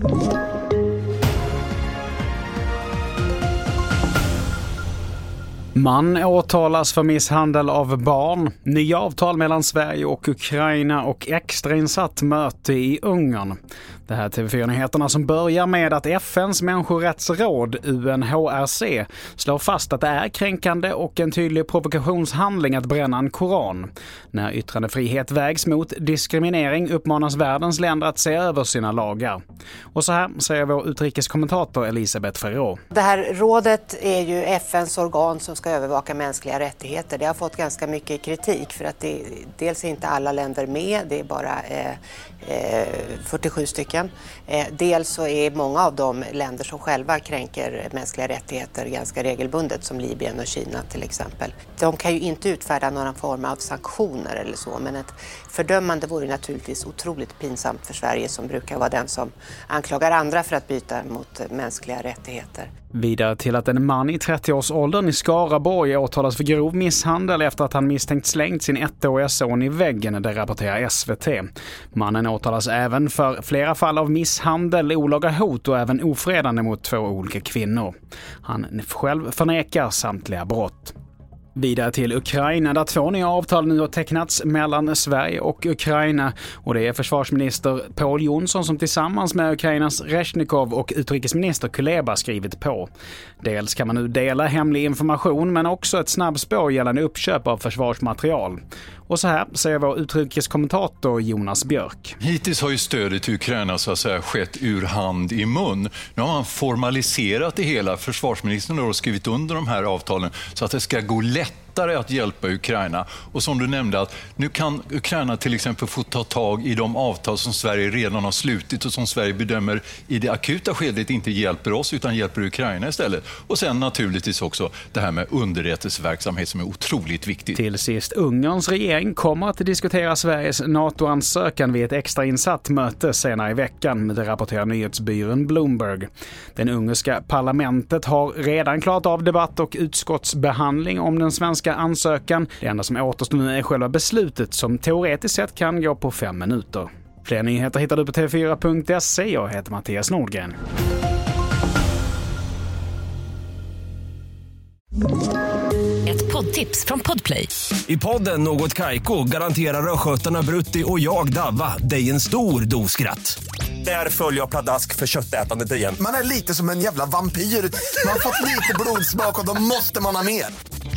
Thank you. Man åtalas för misshandel av barn, nya avtal mellan Sverige och Ukraina och extrainsatt möte i Ungern. Det här är TV4-nyheterna som börjar med att FNs människorättsråd, UNHRC, slår fast att det är kränkande och en tydlig provokationshandling att bränna en koran. När yttrandefrihet vägs mot diskriminering uppmanas världens länder att se över sina lagar. Och så här säger vår utrikeskommentator Elisabeth Ferrå. Det här rådet är ju FNs organ som ska övervaka mänskliga rättigheter. Det har fått ganska mycket kritik för att det, dels är inte alla länder med, det är bara eh, eh, 47 stycken. Eh, dels så är många av de länder som själva kränker mänskliga rättigheter ganska regelbundet, som Libyen och Kina till exempel. De kan ju inte utfärda någon form av sanktioner eller så, men ett fördömande vore naturligtvis otroligt pinsamt för Sverige som brukar vara den som anklagar andra för att byta mot mänskliga rättigheter. Vidare till att en man i 30-årsåldern i Skaraborg åtalas för grov misshandel efter att han misstänkt slängt sin ettåriga son i väggen, det rapporterar SVT. Mannen åtalas även för flera fall av misshandel, olaga hot och även ofredande mot två olika kvinnor. Han själv förnekar samtliga brott. Vidare till Ukraina där två nya avtal nu har tecknats mellan Sverige och Ukraina. Och det är försvarsminister Paul Jonsson som tillsammans med Ukrainas Reshnikov och utrikesminister Kuleba skrivit på. Dels kan man nu dela hemlig information men också ett snabbspår gällande uppköp av försvarsmaterial. Och så här säger vår utrikeskommentator Jonas Björk. Hittills har ju stödet till Ukraina så att säga skett ur hand i mun. Nu har man formaliserat det hela. Försvarsministern har skrivit under de här avtalen så att det ska gå lätt rätt lättare att hjälpa Ukraina. Och som du nämnde, att nu kan Ukraina till exempel få ta tag i de avtal som Sverige redan har slutit och som Sverige bedömer i det akuta skedet inte hjälper oss utan hjälper Ukraina istället. Och sen naturligtvis också det här med underrättelseverksamhet som är otroligt viktigt. Till sist, Ungerns regering kommer att diskutera Sveriges NATO-ansökan vid ett extrainsatt möte senare i veckan, det rapporterar nyhetsbyrån Bloomberg. Den ungerska parlamentet har redan klarat av debatt och utskottsbehandling om den svenska svenska ansökan. Det enda som återstår nu är själva beslutet som teoretiskt sett kan gå på fem minuter. Fler nyheter hittar du på tv4.se. Jag heter Mattias Nordgren. Ett poddtips från Podplay. I podden Något Kaiko garanterar östgötarna Brutti och jag, Davva, dig en stor dos skratt. Där följer jag pladask för köttätandet igen. Man är lite som en jävla vampyr. Man har fått lite blodsmak och då måste man ha mer.